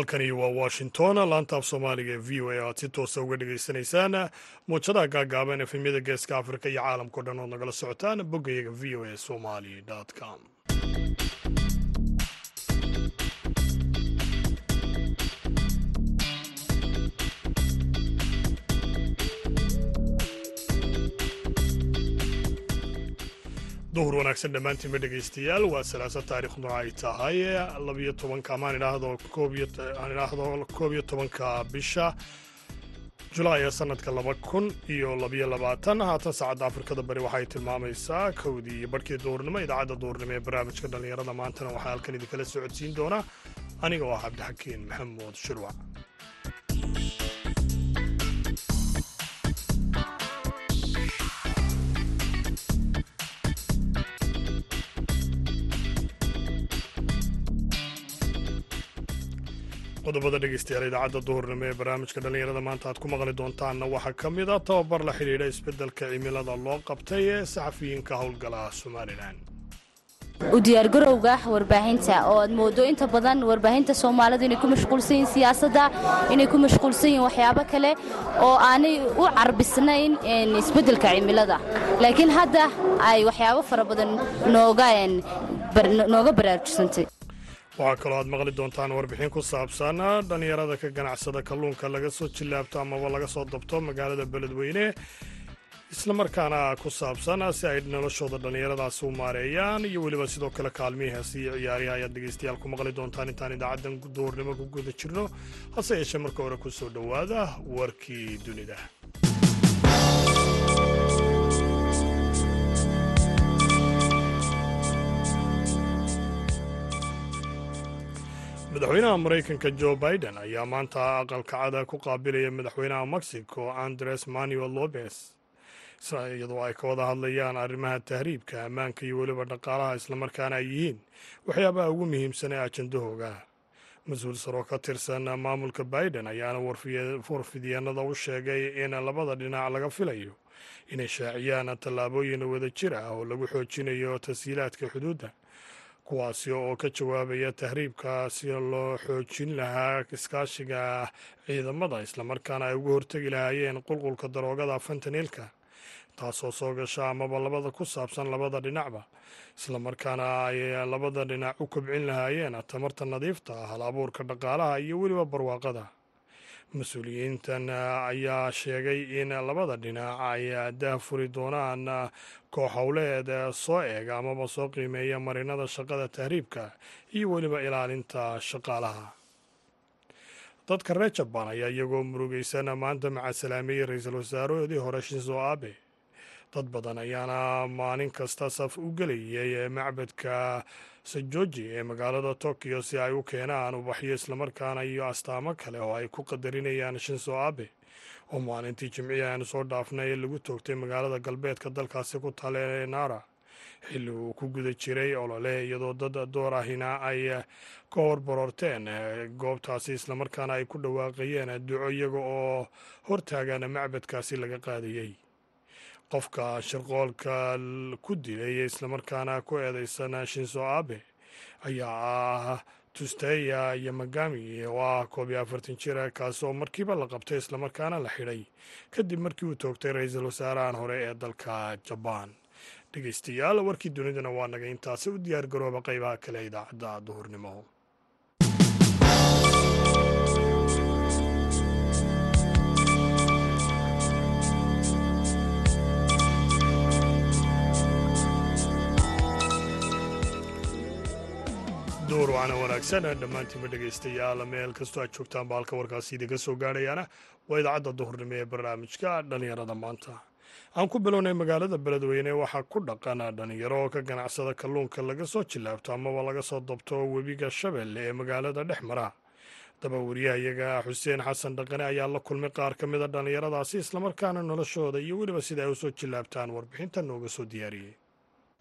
halkani waa washington laanta af soomaaliga ee v o a aad si toosa uga dhagaysanaysaan muujadaha gaagaaban efemyada geeska afrika iyo caalamkao dhan ood nagala socotaan boggayaga v o a somali com duhur wanaagsan dhammaantiinba dhegaystayaal. Waa salaasa taariikhduna ay tahay labiyo tobanka amaan idhaahdo aan idhaahdo koob tobanka bisha julaay ee sanadka laba kun iyo labiyo labaatan. Haatan saacadda afrikada bari waxay tilmaamaysaa kowdii barhkii duhurnimo idaacadda duhurnimo ee barnaamijka dhallinyarada maantana waxaa halkan idinkala socodsiin doona aniga oo ah cabdixakiin maxamuud shirwac qodobada dhegeystayaal idaacadda duhurnimo ee barnaamijka dhallinyarada maanta aad ku maqli doontaanna waxaa ka mid a tababar la xidhiidha isbeddelka cimilada loo qabtay ee saxafiyiinka howlgala somalilan. U diyaargarowga warbaahinta oo aad moodo inta badan warbaahinta soomaalidu inay ku mashquulsan yihiin siyaasadda inay ku mashquulsan yihiin waxyaabo kale oo aanay u carbisnayn isbeddelka cimilada. Laakiin hadda ay waxyaabo fara badan nooga baraarujsantay waxaa kaloo aad maqli doontaan warbixin ku saabsan dhallinyarada ka ganacsada kalluunka laga soo jillaabto amaba laga soo dabto magaalada beledweyne. Islamarkaana ku saabsan si ay noloshooda dhallinyaradaasi u maareeyaan. Iyo weliba sidoo kale kaalmihii heesi iyo ciyaariha ayaad dhegaystayaal ku maqli doontaan intaan idaacaddan duhurnimo ku guda jirno. Hase yeeshee marka hore ku soo dhowaada warkii dunida madaxweynaha maraykanka jo biden ayaa maanta aqalkacada ku qaabilaya madaxweynaha mexico andres manuel lopez. Iyadoo ay ka wada hadlayaan arrimaha tahriibka ammaanka iyo weliba dhaqaalaha islamarkaana ay yihiin waxyaabaha ugu muhiimsan ee ajandahooga. Mas'uul saroo ka tirsan maamulka biden ayaana warfidyaenada u sheegay in labada dhinac laga filayo inay shaaciyaan tallaabooyin wada jir ah oo lagu xoojinayo tashiilaadka xuduudda kuwaasi oo ka jawaabaya tahriibka si loo xoojin lahaa iskaashiga ciidamada islamarkaana ay uga hortegi lahaayeen qulqulka daroogada fentaniilka taasoo soo gasha amaba labada ku saabsan labada dhinacba islamarkaana ay labada dhinac u kobcin lahaayeen tamarta nadiifta hal abuurka dhaqaalaha iyo weliba barwaaqada mas'uuliyiintan ayaa sheegay in labada dhinac ay daahfuri doonaan koox howleed soo eega amaba soo qiimeeya marinada shaqada tahriibka iyo weliba ilaalinta shaqaalaha. Dadka reer jabaan ayaa iyagoo murugeysan maanta macasalaameeyey ra'iisul wasaaroodii hore shinzo abe dad badan ayaana maalin kasta saf u gelayay macbadka sajoji ee magaalada tokyo si ay u keenaan ubaxyo islamarkaana iyo astaamo kale oo ay ku qadarinayaan shinzo abe. Oo maalintii jimcihi aanu soo dhaafnay lagu toogtay magaalada galbeedka dalkaasi ku tale nara. Xilli uu ku guda jiray olole iyadoo dad door ahina ay ka hor baroorteen goobtaasi islamarkaana ay ku dhawaaqayeen duco iyaga oo hortaagan macbadkaasi laga qaadayey qofka shirqoolka ku dilay islamarkaana ku eedeysan shinzo abe ayaa ah tusteya iyo magami oo ah koob iyo afartan jir kaasi oo markiiba la qabtay islamarkaana la xidhay. Kadib markii uu toogtay ra'iisul wasaarahan hore ee dalka jabaan dhegeystayaal warkii dunidana waa naga intaasi u diyaar garooba qaybaha kale idaacadda duhurnimo duur waana wanaagsan dhammaantiinba dhegaystayaal meel kastoo aad joogtaanba halka warkaasi idinka soo gaadhayaana waa idaacadda duhurnimo ee barnaamijka dhallinyarada maanta. Aan ku bilownay magaalada beledweyne waxaa ku dhaqan dhallinyaro oo ka ganacsada kalluunka laga soo jilaabto amaba laga soo dabto webiga shabeelle ee magaalada dhex mara. Daba wariyahayaga xuseen xasan dhaqane ayaa la kulmay qaar ka mida dhallinyaradaasi islamarkaana noloshooda iyo weliba sida ay u soo jilaabtaan warbixinta nooga soo diyaariyey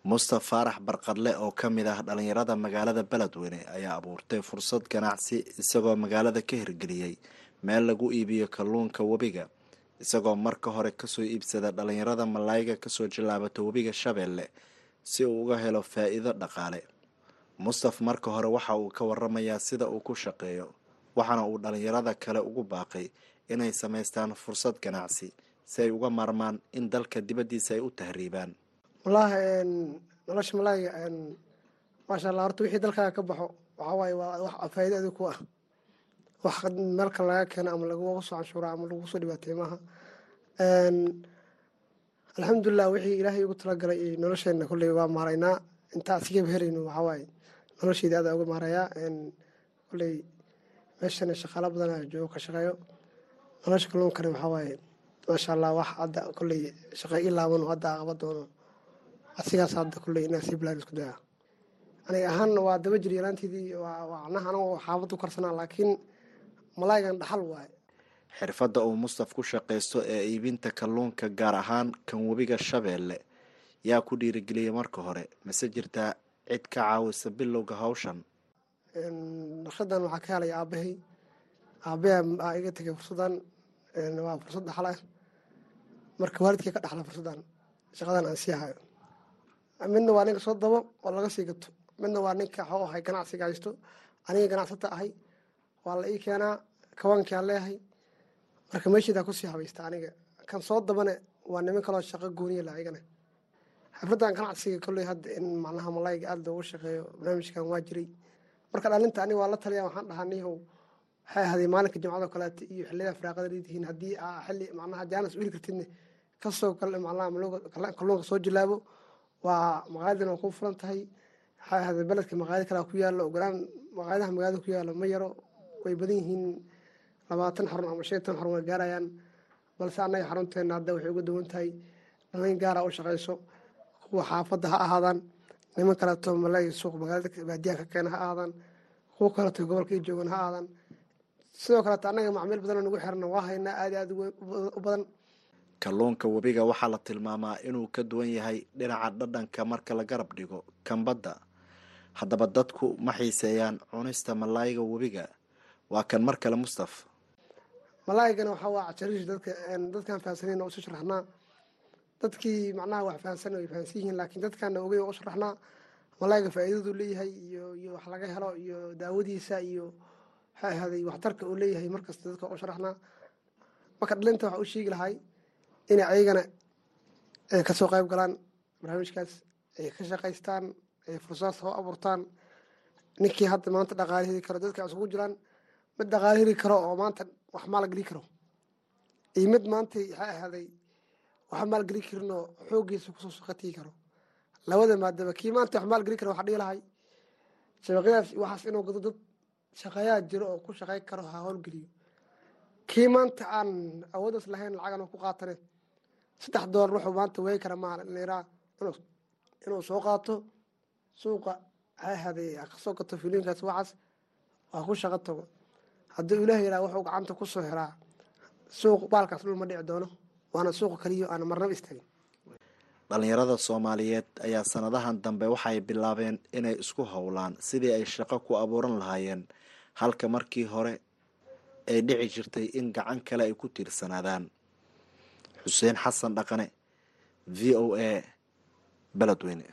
mustaf faarax barqadle oo ka mid ah dhallinyarada magaalada beledweyne ayaa abuurtay fursad ganacsi isagoo magaalada ka hirgeliyey meel lagu iibiyo kalluunka webiga isagoo marka hore ka soo iibsada dhallinyarada malaayga ka soo jilaabata webiga shabeelle si uu uga helo faa-iido dhaqaale. Mustaf marka hore waxa uu ka waramayaa sida uu ku shaqeeyo waxaana uu dhalinyarada kale ugu baaqay inay samaystaan fursad ganacsi si ay uga maarmaan in dalka dibaddiisa ay u tahriibaan wallaahi nolosha malaayiga maasha allah horta wixii dalkaaga ka baxo waxaa waaye waa wax faa'iido adig ku ah. Wax meel kale laga keeno ama lagugu soo canshuura ama lagugu soo dhibaatay maaha. Alxamdulilah wixii ilaahay ugu talagalay nolosheena kolley waa maaraynaa inta asigaba helayno waxaa nolosheeda aada uga maarayaa kolley meeshana shaqaalo badan joogo ka shaqeeyo. Nolosha kalluunkana waxaa maasha allah wax hadda kolley shaqo ii laaban oo hadda qaba doono asigaas hadda kolley inaa sii bilaan isku daya. Aniga ahaan waa daba jir yaraanteedii waa anaha anagoo xaafad u karsanaa laakiin malaayigan dhaxal waaye xirfadda uu mustaf ku shaqaysto ee iibinta kalluunka gaar ahaan kan webiga shabeelle yaa ku dhiirigeliyay marka hore. Mase jirtaa cid ka caawisa bilowga hawshan? Naqshadan waxaa ka helay aabahay. Aabaha aa iga tegay fursadan. Waa fursad dhaxal ah. Marka waalidkay ka dhaxla fursadan shaqadan aan sii hayo midna waa ninka soo dabo oo laga sii gato. Midna waa ninka xoo ahay ganacsiga haysto. Aniga ganacsata ahay. Waa la ii keenaa kawaankiaan leeyahay marka meesheedaa ku sii habaysta aniga. Kan soo dabane waa niman kaloo shaqo gooniya la igana xafladdan ganacsiga kolley hadda in macnaha malayga aada loogu shaqeeyo barnaamijkan waa jiray. Marka dhalinta aniga waa la taliya waxaan dhahaa nihow waxay ahaday maalinka jimcado kaleeta iyo xilliyada firaaqada leedihiin haddii aa xilli macnaha jaanas u kartidne ka soo kalluunka soo jilaabo waa maqaayadina waa ku furan tahay. Ahaday beledka maqaayad kalea ku yaalo ogolaan maqaayadaha magaalada ku yaalo ma yaro. Way badan yihiin labaatan xarun ama shantan xarun way gaarayaan. Balse annaga xarunteena hadda waxay uga duwan tahay dhalin gaara u shaqayso kuwa xaafadda ha ahaadaan. Niman kaleeto malay suuq magaalada baadiyaha ka keena ha ahaadaan kuwa kaleeto gobolka i joogan ha ahaadaan sidoo kaleeto annaga macmiil badanoo nagu xirna waa haynaa aada aada u badan kalluunka webiga waxaa la tilmaamaa inuu ka duwan yahay dhinaca dhadhanka marka la garab dhigo kambadda. Haddaba dadku ma xiiseeyaan cunista malaayiga webiga. Waa kan mar kale mustaf. Malaayigana waxaa waa cajariish dadka dadkaan fahansaneyn oo sharaxnaa. Dadkii macnaha wax fahansan way fahansan yihiin laakiin dadkaana ogey u sharaxnaa. Malaayiga faa'iidadu leeyahay iyo iyo wax laga helo iyo daawadiisa iyo waxay ahaaday waxtarka uu leeyahay markasta dadka u sharaxnaa. Marka dhalinta waxa u sheegi lahay inay ayagana ay ka soo qayb galaan barnaamijkaas ay ka shaqaystaan ay fursad soo abuurtaan. Ninkii hadda maanta dhaqaale heli karo dadka isugu jiraan mid dhaqaale heli karo oo maanta wax maalgeli karo. Iyo mid maanta waxay ahaaday wax maalgeli karinoo xooggiisa ku soo shaqatigi karo. Labada maadaba kii maanta wax maalgeli karo waxa dhihi lahay shabaqyadaas waxaas inuu gado dad shaqayaa jiro oo ku shaqayn karo ha howlgeliyo kii maanta aan awoodaas lahayn lacagan ku qaatane saddex doolar wuxuu maanta weegi kara maaha liraa inuu soo qaato suuqa hahaday ka soo gato filinkaas waxaas waa ku shaqo tago. Haddii ilaah yaraa wuxuu gacanta ku soo heraa suuq baalkaas dhul ma dhici doono waana suuqa kaliyo aan marnaba istaagin dhalinyarada soomaaliyeed ayaa sanadahan dambe waxay bilaabeen inay isku howlaan sidii ay shaqo ku abuuran lahaayeen halka markii hore ay dhici jirtay in gacan kale ay ku tiirsanaadaan xuseen xasan dhaqane v o a beledweyne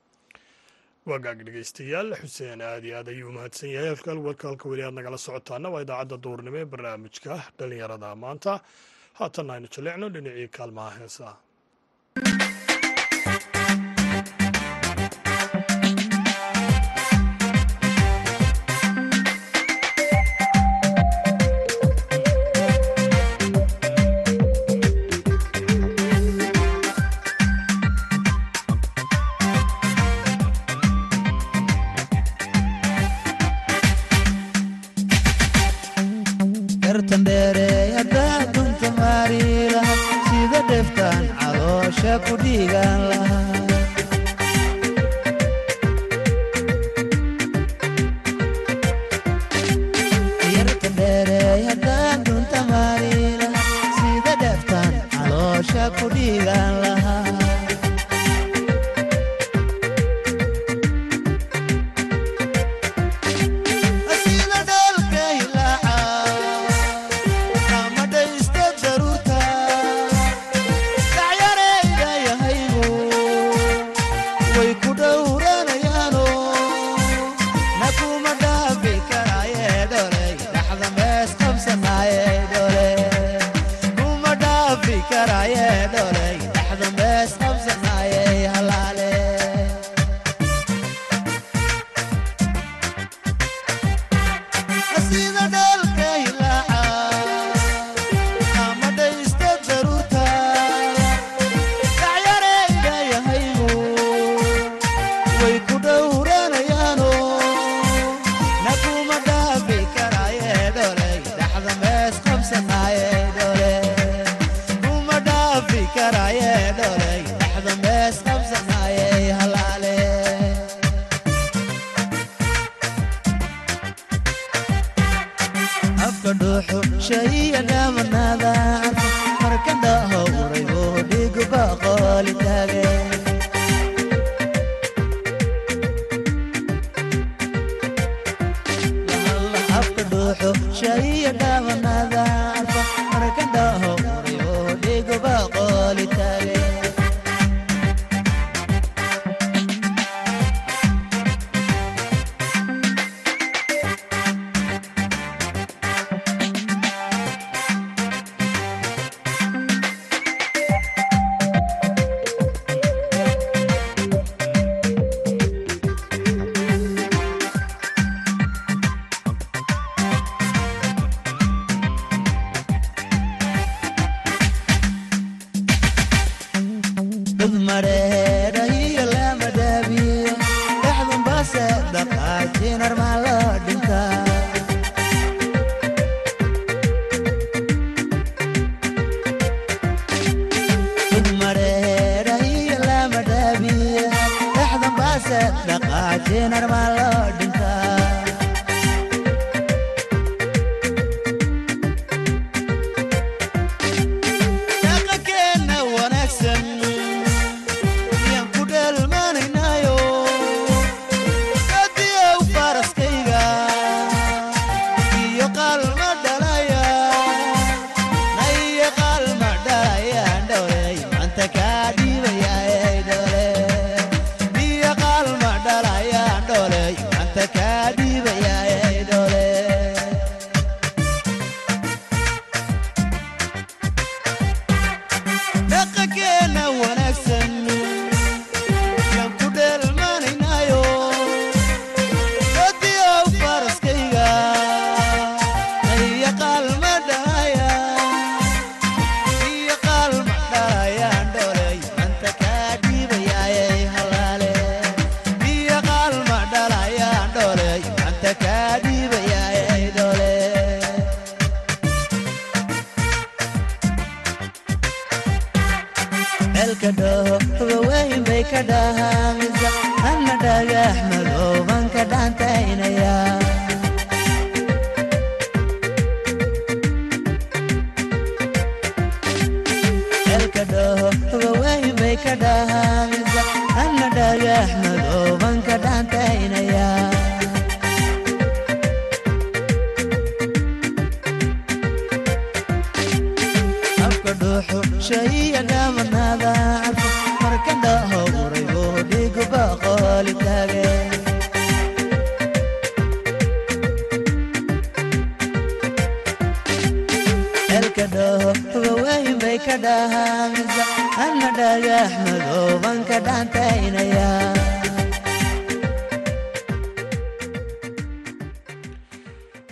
wagaag dhegeystayaal xuseen aad iyo aad ayuu mahadsan yahay. Halkaal warkaalka weli aad nagala socotaana waa idaacadda duurnimo ee barnaamijka dhalinyarada maanta. Haatanna aynu jaleecno dhinacii kaalmaha heesaa dhuuxu dhexdun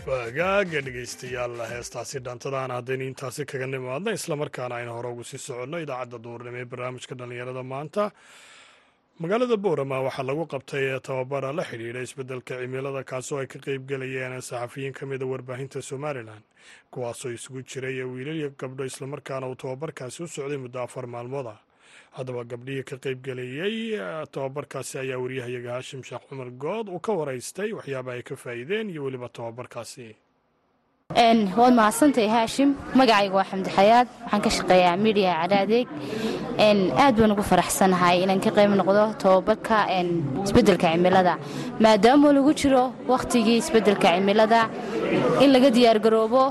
waagaaga dhegaystayaal heestaasi dhaantadaan haddaynu intaasi kaga nimaadna islamarkaana aynu hore ugu sii soconno idaacadda duurnimo ee barnaamijka dhallinyarada maanta magaalada boorama waxaa lagu qabtay tababara la xidhiidha isbeddelka cimilada kaasoo ay ka qeybgelayeen saxafiyiin ka mida warbaahinta somalilan kuwaasoo isugu jiray wiilal iyo gabdho islamarkaana uu tababarkaasi u socday muddo afar maalmood ah. Haddaba gabdhihii ka qeybgelayey tababarkaasi ayaa wariyahayaga haashim sheekh cumar good uu ka waraystay waxyaaba ay ka faa'iideen iyo weliba tababarkaasi waad mahadsantahay haashim. Magacayga waa xamdi xayaad. Waxaan ka shaqeeyaa midiya cadaadeeg aad baan ugu faraxsanahay inaan ka qayb noqdo tababarka isbeddelka cimilada. Maadaama lagu jiro wakhtigii isbeddelka cimilada in laga diyaargaroobo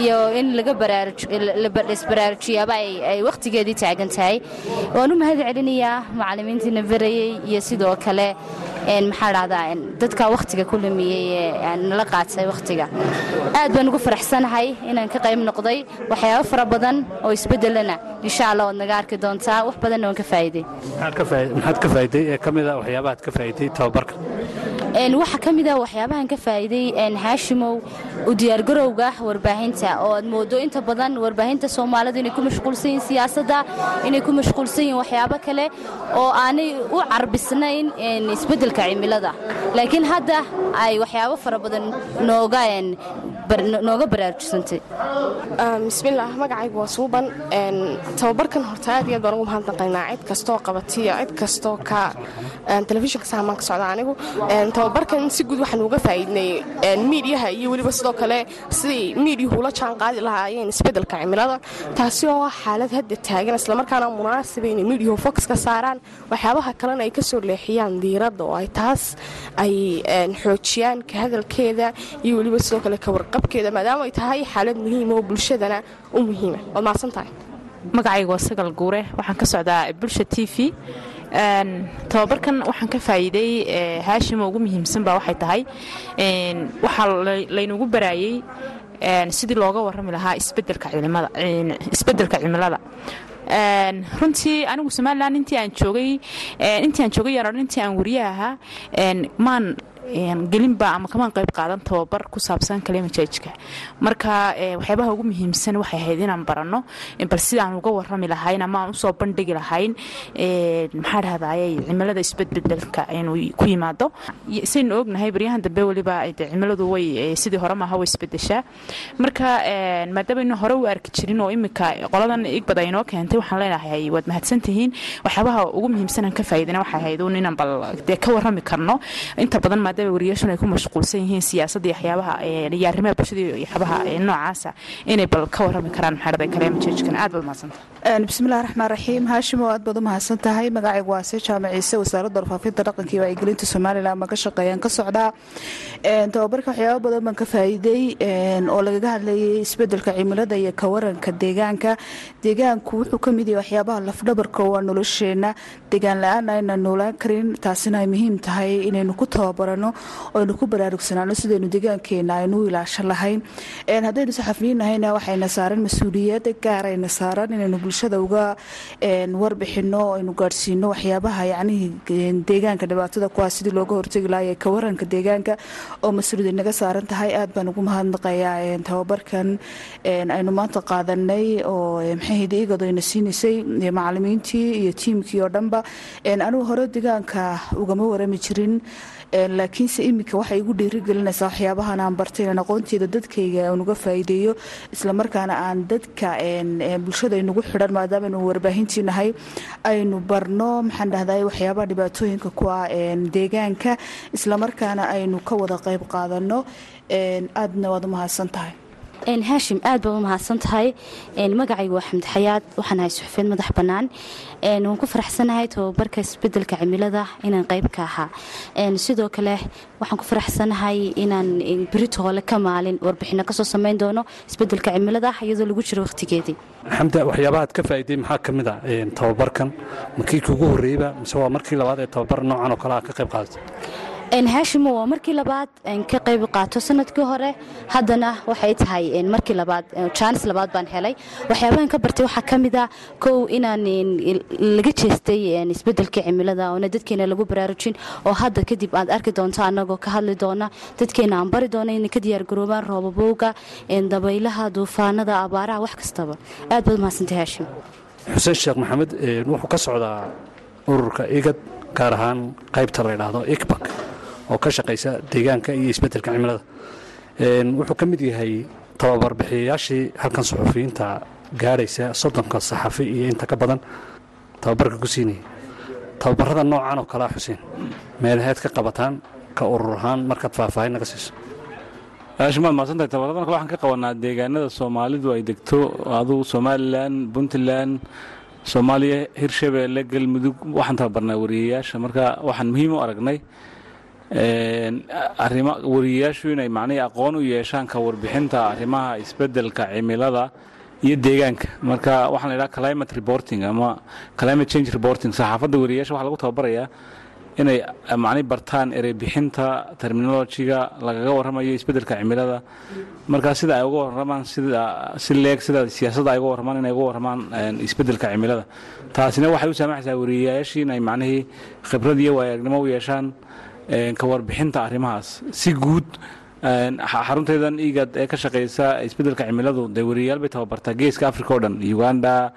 iyo in laisbaraarujiyaaba ay wakhtigeedii taagan tahay. Waan u mahad celinayaa macallimiintiina barayey iyo sidoo kale maxaa dhahdaa dadka wakhtiga ku lumiyey ee nala qaatay wakhtiga aad baan ugu faraxsanahay inaan ka qayb noqday waxyaabo fara badan oo isbeddelana insha allah waad naga arki doontaa wax badanna waan ka faa'iiday. Maxaad ka faa'iiday ee ka mid a waxyaabahaad ka faa'iiday tababarka? Waxaa ka mid ah waxyaabahan ka faa'iiday haashimow u diyaargarowga warbaahinta oo aad moodo inta badan warbaahinta soomaalidu inay ku mashquulsan yihiin siyaasadda inay ku mashquulsan yihiin waxyaabo kale oo aanay u carbisnayn isbeddelka cimilada. Laakiin hadda ay waxyaabo fara badan nooga baraarujsantay bismillaah magacaygu waa suuban. Tababarkan horta aad iyo aad baan ugu mahadnaqaynaa. Cid kastoo qabatiyo cid kastoo ka telefishinka saamaan ka socda anigu. Tababarkan si guud waxaan uga faa'iidnay miidiyaha iyo weliba sidoo kale siday miidiyuhu ula jaan lahaayeen isbeddelka cimilada. Taasi oo ah xaalad hadda taagan islamarkaana munaasaba inay miidiyuhu fox ka saaraan. Waxyaabaha kalena ay ka soo leexiyaan diiradda oo ay taas ay xoojiyaan ka hadalkeeda iyo weliba sidoo kale ka warqabkeeda maadaama ay tahay xaalad muhiima oo bulshadana u muhiima. Waad mahadsan tahay. Magacayga waa sagal guure. Waxaan ka socdaa bulsha t v. Tababarkan waxaan ka faa'iiday haashimo ugu muhiimsan baa waxay tahay. Waxaa laynagu baraayey sidii looga warrami lahaa isbeddelka cimilada runtii anigu somalilan intii aan joogay intii aan joogay yaran intii aan wariye ahaa maan gelinba ama kamaan qayb qaadan tababar ku saabsan kalimajajka marka waxyaabaha ugu muhiimsan waxay ahayd inaan baranno bal sidaan uga warrami lahayn ama aan u soo bandhigi lahayn maxaa dhahdaye cimilada isbedbedelka inuu ku yimaado. Saynu ognahay baryahan dambe weliba cimiladu way sidii hore maaha way isbedeshaa marka maadaama ina hore u arki jirin oo imika qoladan igbad ay inoo keentay waxaan leenahay waad mahadsantihiin. Waxyaabaha ugu muhiimsanaan ka faa'iidana waxay ahayd un inaan bal dee ka warrami karno. Inta badan maadaama wariyaashun ay ku mashquulsan yihiin siyaasadda iyo waxyaabaha iyo arrimaha bulshada iyo waxyaabaha noocaasa inay bal ka warrami karaan maxaa dhahday kaleemajejkan aad baad mahadsanta bismillahi raxmaan raxiim haashimo aad baad u tahay magacaygu waa see jaamac ciise wasaaradda warfaafinta dhaqanka iyo wacyigelinta somalilan ma ka shaqeeyaan ka socdaa. Tababarka waxyaaba badan baan ka faa'iiday oo lagaga hadlayay isbeddelka cimilada iyo ka waranka deegaanka. Deegaanku wuxuu ka mid yahay waxyaabaha lafdhabarka waa nolosheenna deegaan la'aan aynan noolaan karin taasina ay muhiim tahay inaynu ku tababarano aynu ku baraarugsanaano sidaynu deegaankeena aynu u lahayn. Haddaynu saxafiyinnahayna waxayna saaran mas'uuliyad gaarayna saaran inaynu bulshada uga warbixino aynu gaadhsiino waxyaabaha yacnihii deegaanka dhibaatada kuwaas sidii looga hortegi lahaye ka waranka deegaanka oo mas'uuliyad naga saaran tahay. Aad baan ugu mahadnaqayaa tababarkan aynu maanta qaadanay oo maxayhayda igado ayna siinaysay macalimiintii iyo tiimkii oo dhanba anigu hore deegaanka ugama warami jirin laakiinse iminka waxay igu dhiirigelinaysaa waxyaabahan aan bartay inaan aqoonteeda dadkayga aan uga faa'iideeyo islamarkaana aan dadka bulshada aynugu xidhan maadaama aynu warbaahintii nahay aynu barno maxaan dhahday waxyaabaha dhibaatooyinka ku ah deegaanka islamarkaana aynu ka wada qayb qaadano aadna waad u mahadsan tahay haashim aad baad u tahay magacaygu waa xamdi xayaad waxaan ahay suxufeed madax bannaan. Waan ku faraxsanahay tababarka isbeddelka cimilada inaan qayb ka ahaa. Sidoo kale waxaan ku faraxsanahay inaan berito ka maalin warbixino ka soo samayn doono isbeddelka cimilada iyadoo lagu jiro wakhtigeedii. Xamda waxyaabahaad ka faa'iiday maxaa ka mid a tababarkan? Markii kuugu horreeyeyba mise waa markii labaad ee tababar noocan oo kale aad ka qayb qaadatay haashimo waa markii labaad ka qayb qaato sannadkii hore. Haddana waxay tahay markii labaad jaanis labaad baan helay. Waxyaabahan ka bartay waxaa ka mid a kow inaan laga jeestay isbedelkii cimilada oona dadkeena lagu baraarujin oo hadda kadib aad arki doonto annagoo ka hadli doona. Dadkeena aan bari doona inay ka diyaargaroobaan roobabowga dabaylaha duufaanada abaaraha wax kastaba. Aad baad umahadsantay haashim xuseen sheekh maxamed wuxuu ka socdaa ururka igad gaar ahaan qaybta la ydhaahdo igbak oo ka shaqaysa deegaanka iyo isbeddelka cimilada. Wuxuu ka mid yahay tababarbixiyayaashii halkan suxufiyiinta gaadhaysa soddonka saxafi iyo inta ka badan. Tababarka ku siinayay tababarrada noocan oo kalea xuseen. Meelaheed ka qabataan ka urur ahaan markaad faahfaahin naga siiso. Aashimaad mahadsantahay tababarradan kale waxaan ka qabanaa deegaanada soomaalidu ay degto adugu somalilan puntland soomaaliya hirshabeelle galmudug waxaan tababarnaa wariyayaasha marka waxaan muhiim u aragnay arima wariyayaashu inay macnihii aqoon u yeeshaan ka warbixinta arrimaha isbeddelka cimilada iyo deegaanka. Marka waxaan la yidhaha climate reporting ama climate change reporting. Saxaafadda wariyayaasha waxaa lagu tababarayaa inay macni bartaan ereybixinta terminolojiga lagaga warramayo isbeddelka cimilada. Markaa sida ay uga warramaan sida si leeg sida siyaasadda ay uga warramaan inay uga warramaan isbeddelka cimilada. Taasina waxay u saamaxaysaa wariyayaashii inay macnihii khibrad iyo waayagnimo u yeeshaan ka warbixinta arrimahaas. Si guud xarunteedan igad ee ka shaqaysa isbeddelka cimiladu dee wariyayaal tababartaa geeska africa oo dhan uganda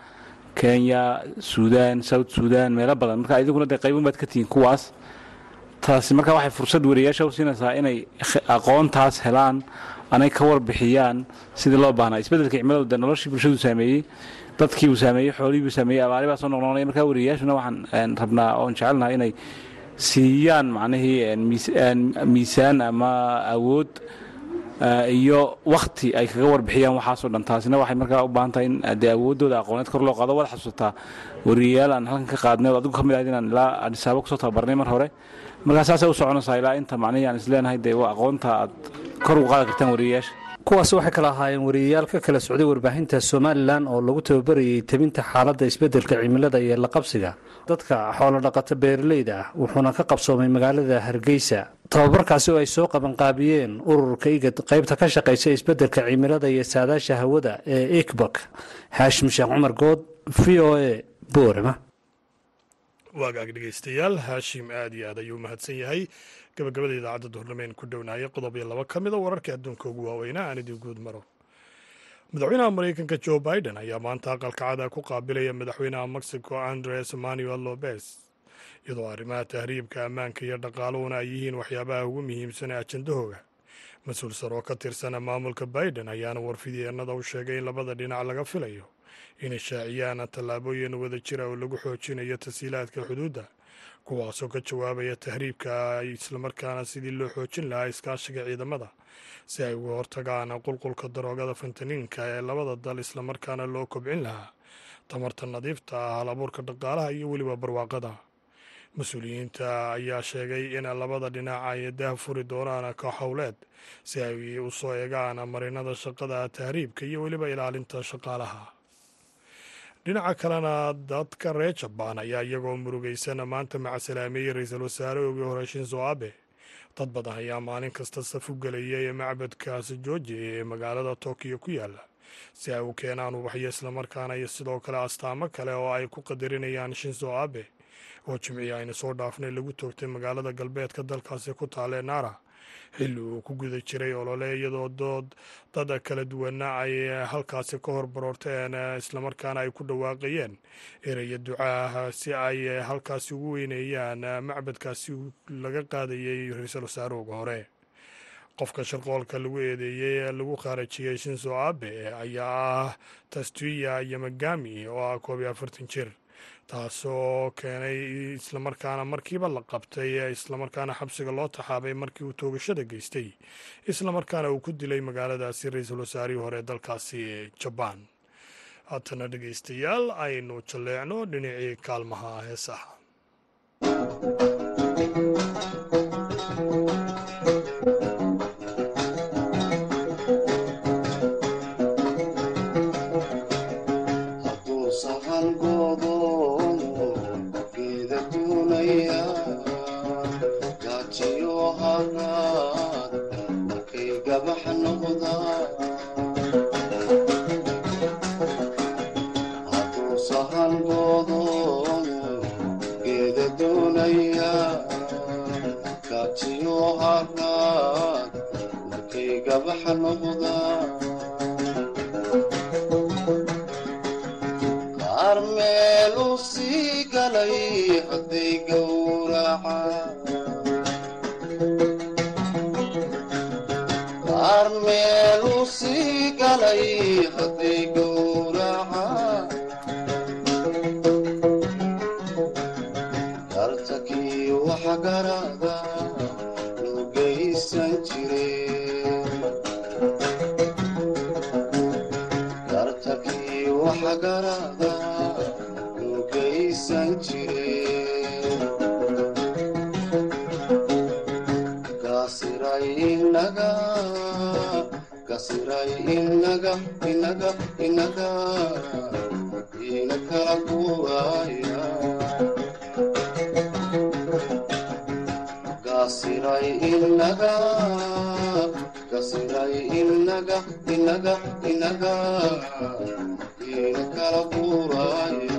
kenya suudan south suudan meelo badan. Marka idiguna dee qaybun baad ka tihiin kuwaas. Taasi marka waxay fursad wariyayaasha u siinaysaa inay aqoontaas helaan anay ka warbixiyaan sidii loo baahnaa. Isbeddelka cimiladu dee noloshii bulshadu saameeyey dadkii uu saameeyey xoolihii buu saameeyey abaari baa soo noqnoqonaya. Markaa waxaan rabnaa oon jecelnahay inay siiyaan macnihii miisaan ama awood iyo wakhti ay kaga warbixiyaan waxaasoo dhan. Taasina waxay markaa u baahan tahay in dee awooddooda aqooneed kor loo qaado waad xasuusataa wariyayaal aan halkan ka qaadnay oo adigu ka mid ahayd inaan ilaa adhisaabo ku soo tababarnay mar hore. Markaa saasay u soconaysaa ilaa inta macnihii aan isleenahay dee aqoonta aad kor ugu qaadi kartaan wariyayaasha kuwaasi waxay kala ahaayeen wariyayaal ka kala socday warbaahinta somalilan oo lagu tababarayay tebinta xaaladda isbeddelka cimilada iyo laqabsiga dadka xoolodhaqata beeraleyda ah wuxuuna ka qabsoomay magaalada hargeysa. Tababarkaasi oo ay soo qabanqaabiyeen ururka igad qaybta ka shaqaysa isbeddelka cimilada iyo saadaasha hawada ee ikbak xaashim sheekh cumar good v o a boorama waagaag dhegeystayaal haashim aad iyo aad ayuu mahadsan yahay. Gabagabada idaacadda duhurnameen ku dhownaya qodob iyo laba ka mida wararka adduunka ugu waaweynaa aan idin guud maro. Madaxweynaha maraykanka jo biden ayaa maanta aqalkacada ku qaabilaya madaxweynaha mexico andres manuel lobes iyadoo arrimaha tahriibka ammaanka iyo dhaqaaluhuna ay yihiin waxyaabaha ugu muhiimsan ee ajandahooga mas'uul sar oo ka tirsana maamulka biden ayaana warfidyeenada u sheegay in labada dhinac laga filayo inay shaaciyaan tallaabooyin wada jira oo lagu xoojinayo tasiilaadka xuduudda kuwaasoo ka jawaabaya tahriibka islamarkaana sidii loo xoojin lahaa iskaashiga ciidamada si ay uga hortagaan qulqulka daroogada fantaniinka ee labada dal islamarkaana loo kobcin lahaa tamarta nadiifta ah hal abuurka dhaqaalaha iyo weliba barwaaqada. Mas'uuliyiinta ayaa sheegay in labada dhinac ay dah furi doonaan koox howleed si ay u soo eegaan marinada shaqada tahriibka iyo weliba ilaalinta shaqaalaha dhinaca kalena dadka reer jabaan ayaa iyagoo murugaysan maanta macasalaameeyey ra'iisul wasaare ogii hore shinzo abe. Dad badan ayaa maalin kasta saf u gelayay macbadkaasi georgia ee magaalada tokiyo ku yaalla si ay u keenaan ubaxyo islamarkaana iyo sidoo kale astaamo kale oo ay ku qadarinayaan shinzo abe. Oo jimcihi aynu soo dhaafnay lagu toogtay magaalada galbeedka dalkaasi ku taalee naara xilli uu ku guda jiray olole iyadoo dood dad kala duwana ay halkaasi ka hor baroorteen islamarkaana ay ku dhawaaqayeen eraya ducaah si ay halkaasi ugu weyneeyaan macbadkaasi laga qaadayay ra'iisul wasaarooga hore. Qofka sharqoolka lagu eedeeyey lagu khaarajiyey shinzo abe ayaa ah tastuya yamagami oo ah koob iyo afartan jir taasoo keenay islamarkaana markiiba la qabtay islamarkaana xabsiga loo taxaabay markii uu toogashada geystay. Islamarkaana uu ku dilay magaaladaasi ra'iisul wasaarihii hore dalkaasi jabaan haatana dhegeystayaal aynu jalleecno dhinacii kaalmaha heesaha haday inaga inaga inaga kala buuraayo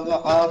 الأبحر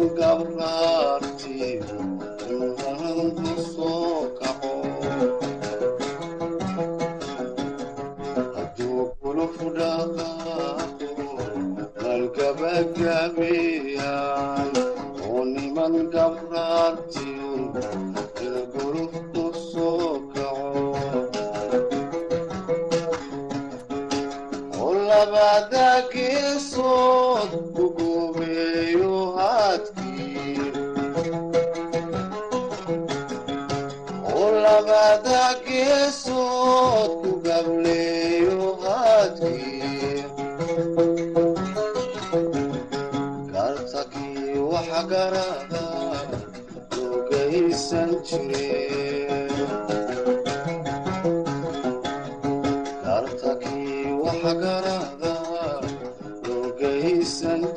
bunga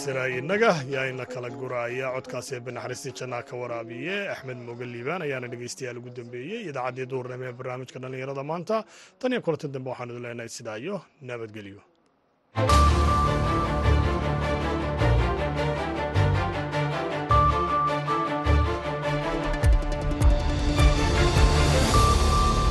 sina inaga yaa ina kala guraya codkaasi banaxariistii jannaa ka waraabiye. Axmed moge liibaan ayaana dhegeystayaal ugu dambeeyey. Idaacaddii duurnimo ee barnaamijka dhallinyarada maanta. Tan iyo kulanti dambe waxaanu idin leenahay sidaayo nabadgelyo.